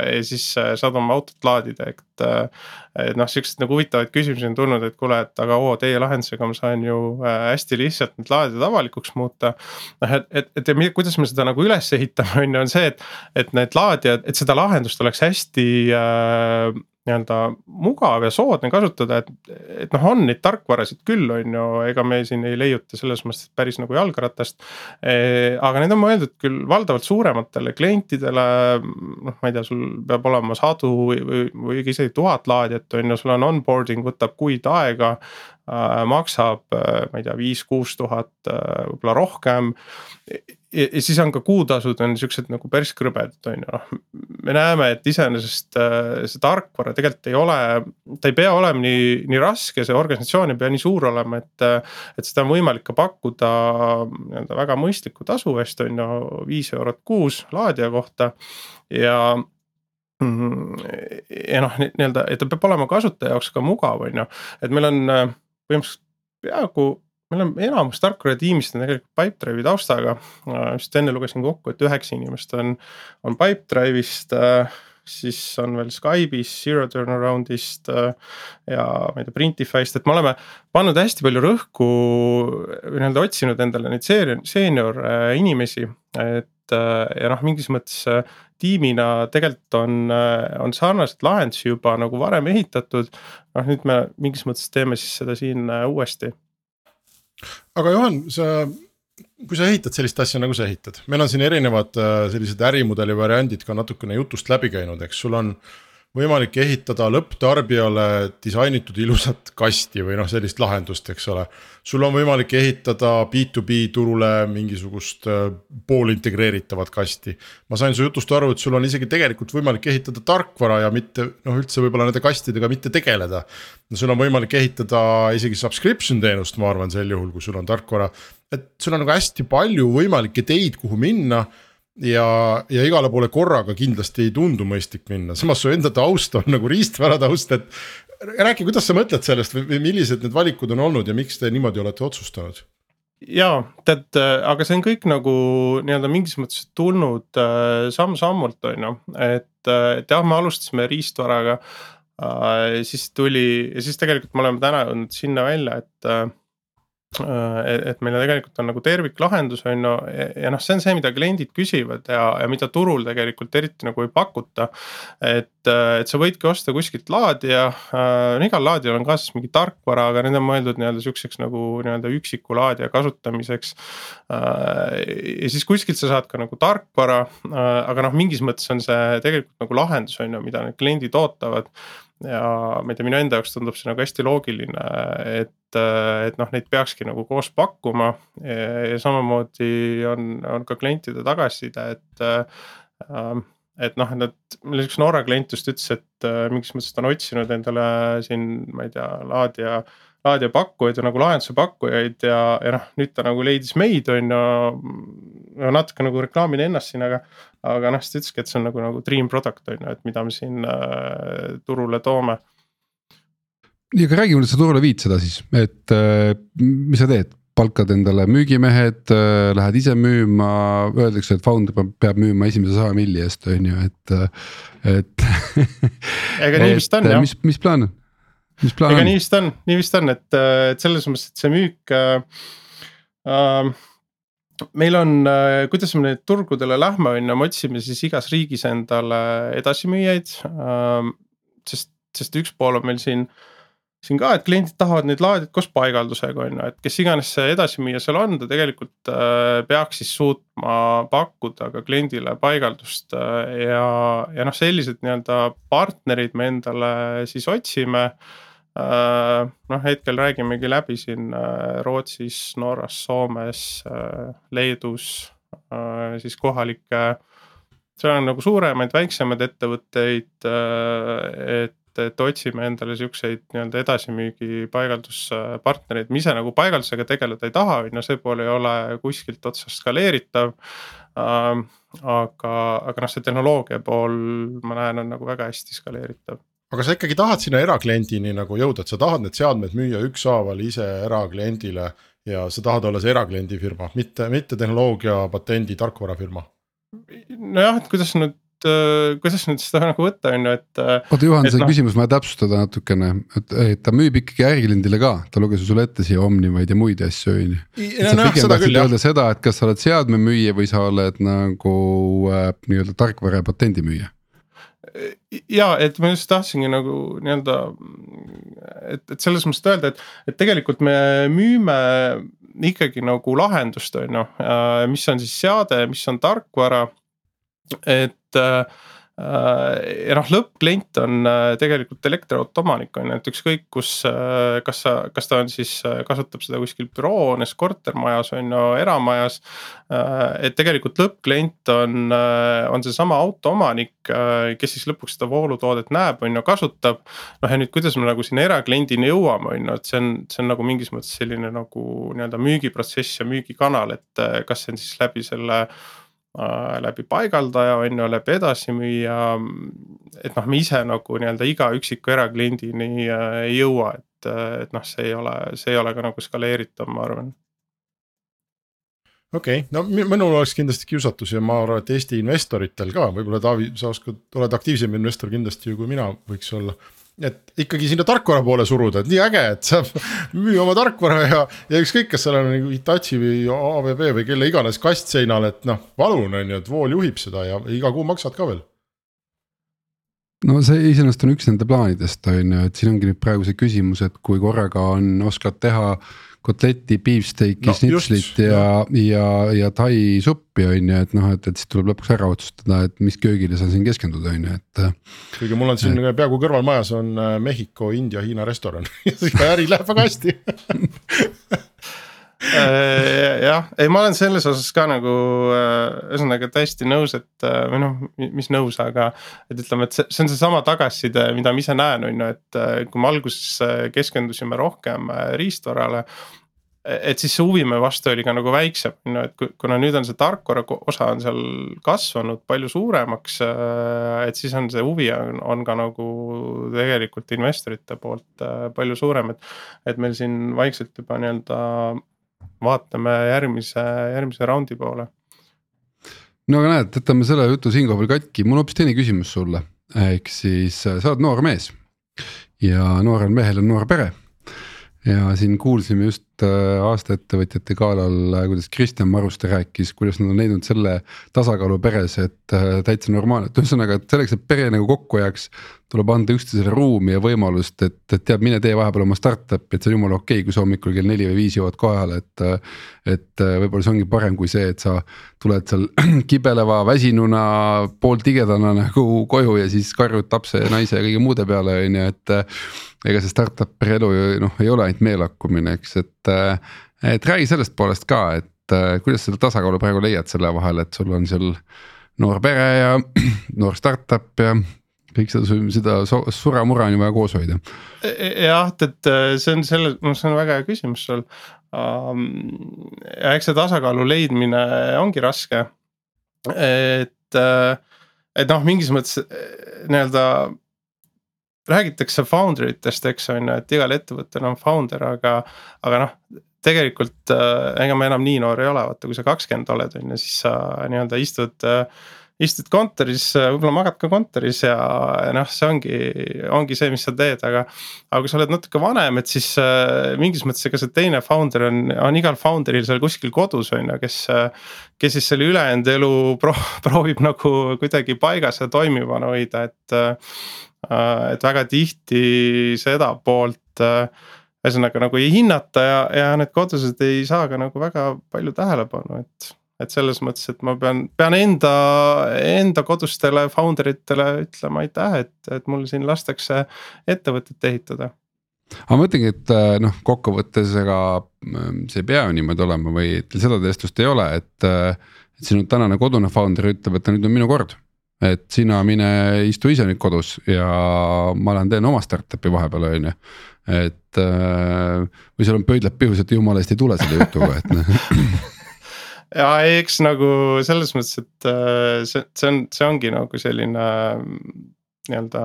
ja siis äh, saad oma autot laadida, et. Äh, et noh, siukseid nagu huvitavaid küsimusi on tulnud, et kuule, et aga oo, teie lahendusega ma saan ju äh, hästi lihtsalt need laadijad avalikuks muuta. noh, et, et, et ja kuidas me seda nagu üles ehitame, on ju, on see, et, et need laadijad, et seda lahendust oleks hästi äh, nii-öelda mugav ja soodne kasutada, et, et noh, on neid tarkvarasid küll, on ju, ega me siin ei leiuta selles mõttes päris nagu jalgratast e,. aga need on mõeldud küll valdavalt suurematele klientidele, noh, ma ei tea, sul peab olema sadu või, või, või isegi tuhat laadijat, on ju, sul on onboarding võtab kuid aega. Maksab, äh, ma ei tea, viis-kuus tuhat, äh, võib-olla rohkem ja, siis on ka kuutasud on siuksed nagu päris krõbedad, on ju, noh. me näeme, et iseenesest äh, see tarkvara tegelikult ei ole, ta ei pea olema nii, nii raske, see organisatsioon ei pea nii suur olema, et. et seda on võimalik ka pakkuda nii-öelda väga mõistliku tasu eest, on ju, viis eurot kuus laadija kohta ja ja noh, nii-öelda, et ta peab olema kasutaja jaoks ka mugav, on ju, et meil on põhimõtteliselt peaaegu meil on enamus tarkvaratiimist on tegelikult Pipedrive'i taustaga, just enne lugesin kokku, et üheksa inimest on, on Pipedrive'ist siis on veel Skype'is, Zero Turnaround'ist ja ma ei tea, Printify'st, et me oleme pannud hästi palju rõhku või nii-öelda otsinud endale neid seenior, seenior inimesi, et ja noh, mingis mõttes tiimina tegelikult on, on sarnaseid lahendusi juba nagu varem ehitatud. noh, nüüd me mingis mõttes teeme siis seda siin uuesti aga Juhan, sa, kui sa ehitad sellist asja, nagu sa ehitad, meil on siin erinevad äh, sellised ärimudeli variandid ka natukene jutust läbi käinud, eks sul on võimalik ehitada lõpptarbijale disainitud ilusat kasti või noh, sellist lahendust, eks ole. sul on võimalik ehitada B2B turule mingisugust äh, poolintegreeritavat kasti. ma sain su jutust aru, et sul on isegi tegelikult võimalik ehitada tarkvara ja mitte noh, üldse võib-olla nende kastidega mitte tegeleda. no sul on võimalik ehitada isegi subscription teenust, ma arvan, sel juhul, kui sul on tarkvara. et sul on nagu hästi palju võimalikke teid, kuhu minna ja, ja igale poole korraga kindlasti ei tundu mõistlik minna, samas su enda taust on nagu riistvara taust, et. räägi, kuidas sa mõtled sellest või millised need valikud on olnud ja miks te niimoodi olete otsustanud? ja tead, aga see on kõik nagu nii-öelda mingis mõttes tulnud äh, samm-sammult, on ju, et, et jah, me alustasime riistvaraga äh,. siis tuli ja siis tegelikult me oleme täna jõudnud sinna välja, et äh, Äh, et meil tegelikult on nagu terviklahendus on ju ja, ja noh, see on see, mida kliendid küsivad ja, ja mida turul tegelikult eriti nagu ei pakuta. et, äh, et sa võidki osta kuskilt laadija äh,, igal laadijal on kaasas mingi tarkvara, aga need on mõeldud nii-öelda sihukeseks nagu nii-öelda üksiku laadija kasutamiseks äh,. ja siis kuskilt sa saad ka nagu tarkvara äh,, aga noh, mingis mõttes on see tegelikult nagu lahendus on ju, mida need kliendid ootavad ja ma ei tea, minu enda jaoks tundub see nagu hästi loogiline, et, et noh, neid peakski nagu koos pakkuma. ja samamoodi on, on ka klientide tagasiside, et äh, et noh, nad, meil üks Norra klient just ütles, et äh, mingis mõttes ta on otsinud endale siin, ma ei tea, laadija raadiopakkujaid või nagu lahenduse pakkujaid ja, ja noh, nüüd ta nagu leidis meid, on ju. no natuke nagu reklaamin ennast siin, aga, aga noh, siis ta ütleski, et see on nagu, nagu dream product on ju, et mida me siin äh, turule toome. nii, aga räägi, kuidas sa turule viid seda siis, et äh, mis sa teed? palkad endale müügimehed äh,, lähed ise müüma, öeldakse, et founder peab müüma esimese saja milli eest, on ju, et, äh, et ega nii vist on jah. mis, mis plaan on? Ega nii vist on, nii vist on, et, et selles mõttes, et see müük äh,. Äh, meil on äh,, kuidas me nüüd turgudele lähme, on ju, me otsime siis igas riigis endale edasimüüjaid äh,. sest, sest üks pool on meil siin äh, siin ka, et kliendid tahavad neid laadida koos paigaldusega on ju, et kes iganes see edasimüüja seal on, ta tegelikult äh, peaks siis suutma pakkuda ka kliendile paigaldust äh, ja, ja noh, sellised nii-öelda partnerid me endale siis otsime äh,. Noh, hetkel räägimegi läbi siin äh, Rootsis, Norras, Soomes äh,, Leedus äh, siis kohalikke seal on nagu suuremaid, väiksemaid ettevõtteid, äh, et et, otsime endale siukseid nii-öelda edasimüügi paigalduspartnereid, me ise nagu paigaldusega tegeleda ei taha, on ju, see pool ei ole kuskilt otsast skaleeritav. Aga, aga noh, see tehnoloogia pool ma näen, on nagu väga hästi skaleeritav aga sa ikkagi tahad sinna erakliendini nagu jõuda, et sa tahad need seadmed müüa ükshaaval ise erakliendile ja sa tahad olla see erakliendi firma, mitte, mitte tehnoloogia, patendi, tarkvarafirma. Nojah, et kuidas nüüd kuidas nüüd seda nagu võtta, on ju, et. Oota Juhan, see no... küsimus vaja täpsustada natukene, et, et ta müüb ikkagi ärikliendile ka, ta luges ju sulle ette siia Omnivaid ja muid asju, on ju. sa no, pigem tahtsid öelda seda, et kas sa oled seadmemüüja või sa oled nagu äh, nii-öelda tarkvara ja patendimüüja ja et ma just tahtsingi nagu nii-öelda, et, et selles mõttes öelda, et, et tegelikult me müüme ikkagi nagu lahendust, on ju, mis on siis seade, mis on tarkvara. Et äh, ja noh, lõppklient on äh, tegelikult elektriauto omanik on ju, et ükskõik kus, äh, kas sa, kas ta on siis, kasutab seda kuskil büroohoones, kortermajas on ju, eramajas. et tegelikult lõppklient on, on seesama auto omanik, kes siis lõpuks seda voolutoodet näeb, on ju, kasutab. noh ja nüüd, kuidas me nagu sinna erakliendini jõuame, on ju, et see on, see on nagu mingis mõttes selline nagu nii-öelda müügiprotsess ja müügikanal, et kas see on siis läbi selle Äh, läbi paigaldaja on ju, läbi edasimüüja. et noh, me ise nagu nii-öelda iga üksiku erakliendini äh, ei jõua, et, et, et noh, see ei ole, see ei ole ka nagu skaleeritav, ma arvan okei okay., no minul oleks kindlasti kiusatus ja ma arvan, et Eesti investoritel ka, võib-olla Taavi, sa oskad, oled aktiivsem investor kindlasti ju kui mina võiks olla. Et ikkagi sinna tarkvara poole suruda, et nii äge, et saab müüa oma tarkvara ja, ja ükskõik, kas seal on nagu Hitachi või ABB või kelle iganes kast seinal, et noh, palun on ju, et vool juhib seda ja iga kuu maksad ka veel. No see iseenesest on üks nende plaanidest on ju, et siin ongi nüüd praegu see küsimus, et kui korraga on, oskad teha kotleti, beefsteak'i no,, snitslit ja, ja, ja tai suppi on ju, et noh, et, et siis tuleb lõpuks ära otsustada, et mis köögile sa siin keskendud, on ju, et. kuigi mul on siin et... peaaegu kõrvalmajas on äh, Mehhiko, India, Hiina restoran ja äri läheb väga hästi Äh, jah, ei, ma olen selles osas ka nagu äh, ühesõnaga täiesti nõus, et äh, või noh, mis nõus, aga. et ütleme, et see, see on seesama tagasiside, mida ma ise näen, on ju, et kui me alguses keskendusime rohkem riistvarale et siis see huvi meie vastu oli ka nagu väiksem, on ju, et kuna nüüd on see tarkvara osa on seal kasvanud palju suuremaks. et siis on see huvi on, on ka nagu tegelikult investorite poolt palju suurem, et. et meil siin vaikselt juba nii-öelda vaatame järgmise, järgmise raundi poole. no aga näed, jätame selle jutu siinkohal katki, mul on hoopis teine küsimus sulle, ehk siis äh, sa oled noor mees. Ja noorel mehel on noor pere. Ja siin kuulsime just äh, aastaettevõtjate galal, äh, kuidas Kristjan Maruste rääkis, kuidas nad on leidnud selle tasakaalu peres, et äh, täitsa normaalne, et ühesõnaga, et selleks, et pere nagu kokku jääks. tuleb anda üksteisele ruumi ja võimalust, et, et tead, mine tee vahepeal oma startup'i, et see on jumala okei okay,, kui sa hommikul kell neli või viis jõuad kohale, et. et võib-olla see ongi parem kui see, et sa tuled seal kibeleva, väsinuna, pooltigedana nagu koju ja siis karjud lapse ja naise ja kõige muude peale, on ju, et ega see startup'i elu ju noh, ei ole ainult meelakkumine, eks, et. Et räägi sellest poolest ka, et kuidas seda tasakaalu praegu leiad selle vahel, et sul on seal noor pere ja noor startup ja kõik seda, seda sura-mura on ju vaja koos hoida. E, e, jah, et see on selle, see on väga hea küsimus sul ja eks see tasakaalu leidmine ongi raske. et, et noh, mingis mõttes nii-öelda räägitakse founder itest, eks on ju, et igal ettevõttel on founder, aga, aga noh. tegelikult äh, ega ma enam nii noor ei ole, vaata kui sa kakskümmend oled, on ju, siis sa nii-öelda istud äh, istud kontoris, võib-olla magad ka kontoris ja noh, see ongi, ongi see, mis sa teed, aga. aga kui sa oled natuke vanem, et siis äh, mingis mõttes ega see teine founder on, on igal founder'il seal kuskil kodus on ju, kes. kes siis selle ülejäänud elu pro proovib nagu kuidagi paigas ja toimivana hoida, et. Äh, et väga tihti seda poolt äh, ühesõnaga nagu ei hinnata ja, ja need kodused ei saa ka nagu väga palju tähelepanu, et. et selles mõttes, et ma pean, pean enda, enda kodustele founder itele ütlema aitäh, et, et mul siin lastakse ettevõtet ehitada aga ma mõtlengi, et äh, noh, kokkuvõttes ega see ei pea ju niimoodi olema või teil seda teestlust ei ole, et. et sinu tänane kodune founder ütleb, et nüüd on minu kord et sina mine istu ise nüüd kodus ja ma lähen teen oma startup'i vahepeal on ju. et äh, või sul on pöidlad pihus, et jumala eest ei tule selle jutuga, et noh ja eks nagu selles mõttes, et äh, see, see on, see ongi nagu selline nii-öelda.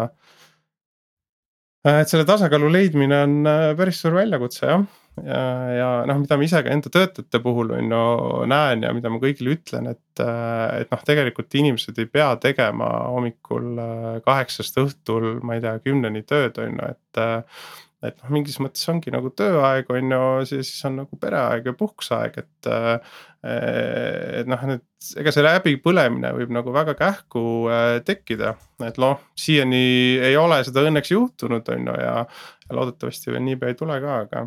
et selle tasakaalu leidmine on päris suur väljakutse jah ja, ja noh, mida ma ise ka enda töötajate puhul on ju näen ja mida ma kõigile ütlen, et, et noh, tegelikult inimesed ei pea tegema hommikul äh, kaheksast õhtul, ma ei tea, kümneni tööd on ju, et et noh, mingis mõttes ongi nagu tööaeg on ju, siis on nagu pereaeg ja puhkuseaeg, et. et noh, et ega see läbipõlemine võib nagu väga kähku äh, tekkida, et noh, siiani ei ole seda õnneks juhtunud, on ju, ja. ja loodetavasti veel niipea ei tule ka, aga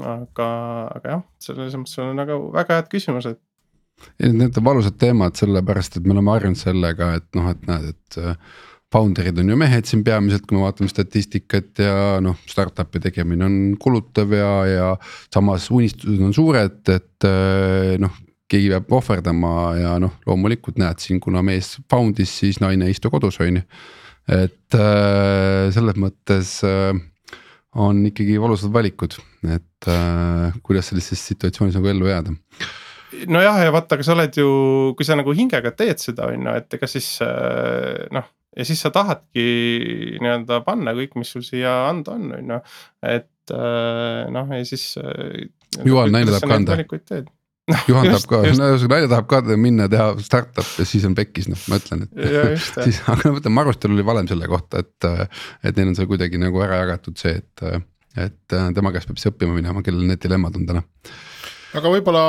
aga, aga jah, selles mõttes on nagu väga head küsimused. Need on valusad teemad, sellepärast et me oleme harjunud sellega, et noh, et näed, et äh, founder'id on ju mehed siin peamiselt, kui me vaatame statistikat ja noh, startup'i tegemine on kulutav ja, ja samas unistused on suured, et äh, noh keegi peab ohverdama ja noh, loomulikult näed siin, kuna mees found'is, siis naine ei istu kodus, on ju. et äh, selles mõttes on ikkagi valusad valikud, et äh, kuidas sellises situatsioonis nagu ellu jääda nojah, ja vaata, aga sa oled ju, kui sa nagu hingega teed seda, on ju, et ega siis äh, noh ja siis sa tahadki nii-öelda panna kõik, mis sul siia anda on, on ju, et äh, noh, ja siis. Juhan naine tahab kanda. Juhan tahab ka, no naine tahab ka minna teha startup ja siis on pekkis, noh, ma ütlen, et siis, aga ma mõtlen, Marustel oli valem selle kohta, et, et neil on see kuidagi nagu ära jagatud see, et, et tema käest peab siis õppima minema, kellel need dilemmad on täna aga võib-olla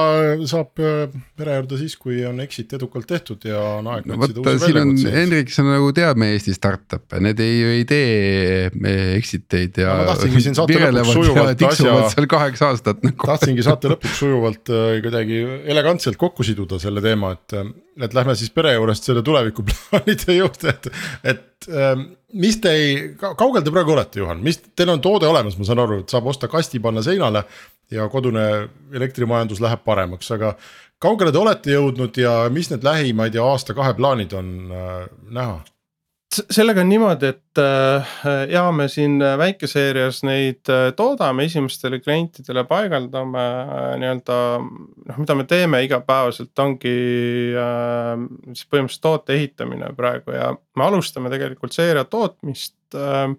saab äh, pere juurde siis, kui on exit edukalt tehtud ja on aeg no, otsida uusi väljakutseid. Hendrik, sa nagu tead meie Eesti startup'e, need ei, ei tee exit eid ja. ma tahtsingi siin saate lõpuks sujuvalt asja. seal kaheksa aastat nagu. tahtsingi saate lõpuks sujuvalt äh, kuidagi elegantselt kokku siduda selle teema, et, äh, et lähme siis pere juurest selle tulevikuplaanide juurde, et, et ähm, mis te kaugel te praegu olete, Juhan, mis, teil on toode olemas, ma saan aru, et saab osta kasti, panna seinale ja kodune elektrimajandus läheb paremaks, aga kaugele te olete jõudnud ja mis need lähi, ma ei tea, aasta-kahe plaanid on äh, näha? Sellega on niimoodi, et äh, ja me siin väikeseerias neid äh, toodame, esimestele klientidele paigaldame äh, nii-öelda. noh, mida me teeme igapäevaselt, ongi äh, siis põhimõtteliselt toote ehitamine praegu ja me alustame tegelikult seeria tootmist äh,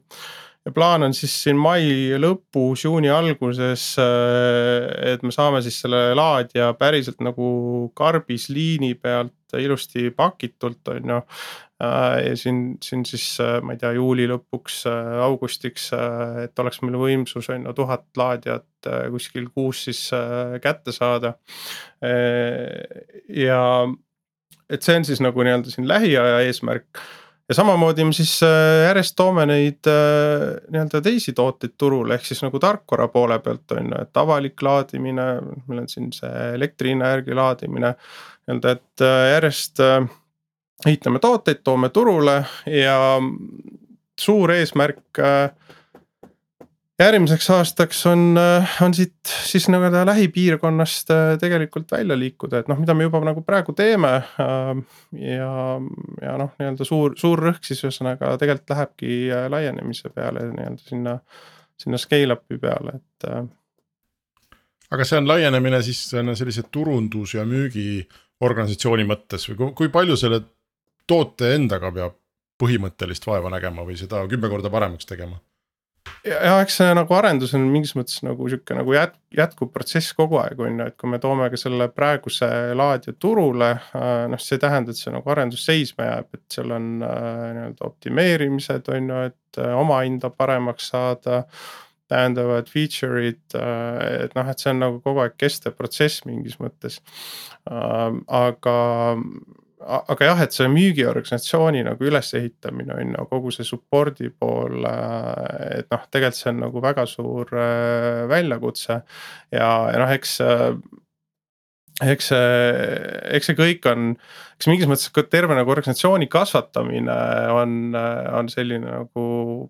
ja plaan on siis siin mai lõpus, juuni alguses, äh, et me saame siis selle laadija päriselt nagu karbis liini pealt ilusti pakitult, on ju. Äh, ja siin, siin siis äh, ma ei tea, juuli lõpuks, augustiks, et oleks meil võimsus on ju tuhat laadijat kuskil kuus siis kätte saada. ja et see on siis nagu nii-öelda siin lähiaja eesmärk ja samamoodi me siis äh, järjest toome neid äh, nii-öelda teisi tooteid turule, ehk siis nagu tarkvara poole pealt on ju, et avalik laadimine, meil on siin see elektri hinna järgi laadimine. nii-öelda, et äh, järjest ehitame tooteid, toome turule ja suur eesmärk järgmiseks aastaks on, äh, on siit siis nii-öelda lähipiirkonnast äh, tegelikult välja liikuda, et noh, mida me juba nagu praegu teeme. Ähm, ja, ja noh, nii-öelda suur, suur rõhk siis ühesõnaga tegelikult lähebki äh, laienemise peale nii-öelda sinna, sinna scale-up'i peale, et. aga see on laienemine siis sellise turundus ja müügiorganisatsiooni mõttes või kui palju selle toote endaga peab põhimõttelist vaeva nägema või seda kümme korda paremaks tegema? Ja eks see nagu arendus on mingis mõttes nagu sihuke nagu jät-, jätkuv protsess kogu aeg on ju, et kui me toome ka selle praeguse laadija turule. Äh, noh, see ei tähenda, et see nagu arendus seisma jääb, et seal on äh, nii-öelda optimeerimised on ju, et äh, oma hinda paremaks saada. täiendavad feature'id, et noh, et see on nagu kogu aeg kestev protsess mingis mõttes. aga aga jah, et see müügiorganisatsiooni nagu ülesehitamine on ju kogu see support'i pool, äh, et noh, tegelikult see on nagu väga suur äh, väljakutse. ja, ja noh, eks, äh, eks see, eks see kõik on, eks mingis mõttes ka terve nagu organisatsiooni kasvatamine on, on selline nagu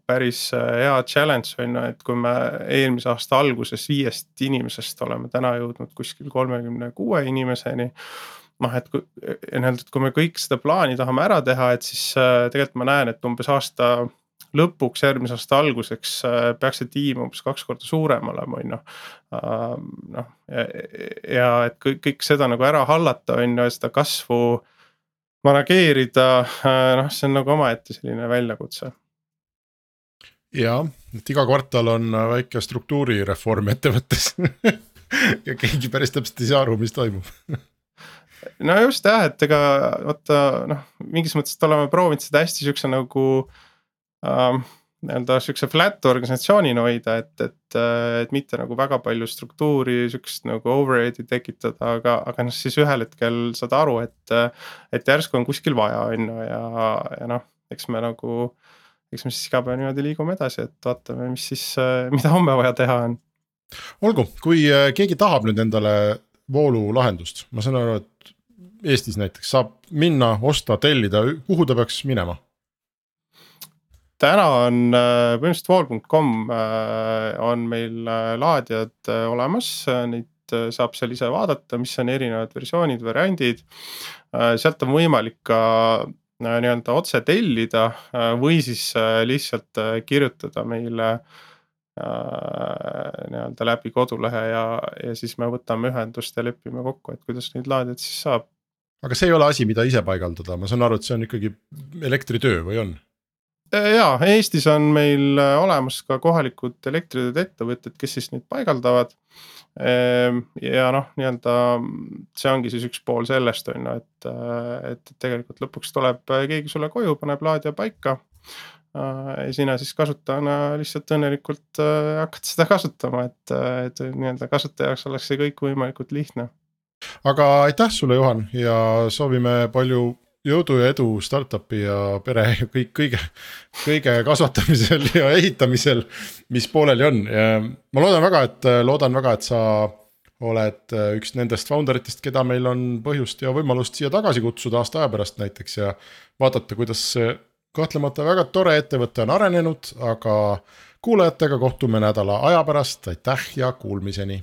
päris hea challenge on ju, et kui me eelmise aasta alguses viiest inimesest oleme täna jõudnud kuskil kolmekümne kuue inimeseni noh, et kui nii-öelda, et kui me kõik seda plaani tahame ära teha, et siis äh, tegelikult ma näen, et umbes aasta lõpuks, järgmise aasta alguseks äh, peaks see tiim umbes kaks korda suurem olema, on ju. Äh, noh, ja et kõik, kõik seda nagu ära hallata, on ju, ja seda kasvu manageerida, noh, see on nagu omaette selline väljakutse ja, et iga kvartal on väike struktuurireform ettevõttes ja keegi päris täpselt ei saa aru, mis toimub no just jah, et ega vaata noh, mingis mõttes oleme proovinud seda hästi siukse nagu ähm, nii-öelda siukse flat organisatsioonina hoida, et, et, et mitte nagu väga palju struktuuri, siukest nagu overhead'i tekitada, aga, aga noh, siis ühel hetkel saad aru, et. et järsku on kuskil vaja, on ju, ja, ja noh, eks me nagu, eks me siis iga päev niimoodi liigume edasi, et vaatame, mis siis, mida homme vaja teha on. olgu, kui keegi tahab nüüd endale voolulahendust, ma saan aru, et Eestis näiteks saab minna, osta, tellida, kuhu ta peaks minema? täna on äh, põhimõtteliselt wall.com äh, on meil äh, laadijad olemas, neid saab seal ise vaadata, mis on erinevad versioonid, variandid. sealt on võimalik ka nii-öelda otse tellida või siis lihtsalt kirjutada meile nii-öelda läbi kodulehe ja, ja siis me võtame ühendust ja lepime kokku, et kuidas neid laadijaid siis saab aga see ei ole asi, mida ise paigaldada, ma saan aru, et see on ikkagi elektritöö või on? ja Eestis on meil olemas ka kohalikud elektritööde ettevõtted, kes siis neid paigaldavad. Ehm, ja noh, nii-öelda see ongi siis üks pool sellest on ju, et, et tegelikult lõpuks tuleb keegi sulle koju, paneb laadija paika sina siis kasutajana lihtsalt õnnelikult hakkad seda kasutama, et, et nii-öelda kasutaja jaoks oleks see kõik võimalikult lihtne. Aga aitäh sulle, Juhan ja soovime palju jõudu ja edu startup'i ja pere kõik kõige, kõige kasvatamisel ja ehitamisel, mis pooleli on. Ma loodan väga, et loodan väga, et sa oled üks nendest founder itest, keda meil on põhjust ja võimalust siia tagasi kutsuda aasta aja pärast näiteks ja vaadata, kuidas kahtlemata väga tore ettevõte on arenenud, aga kuulajatega kohtume nädala aja pärast, aitäh ja kuulmiseni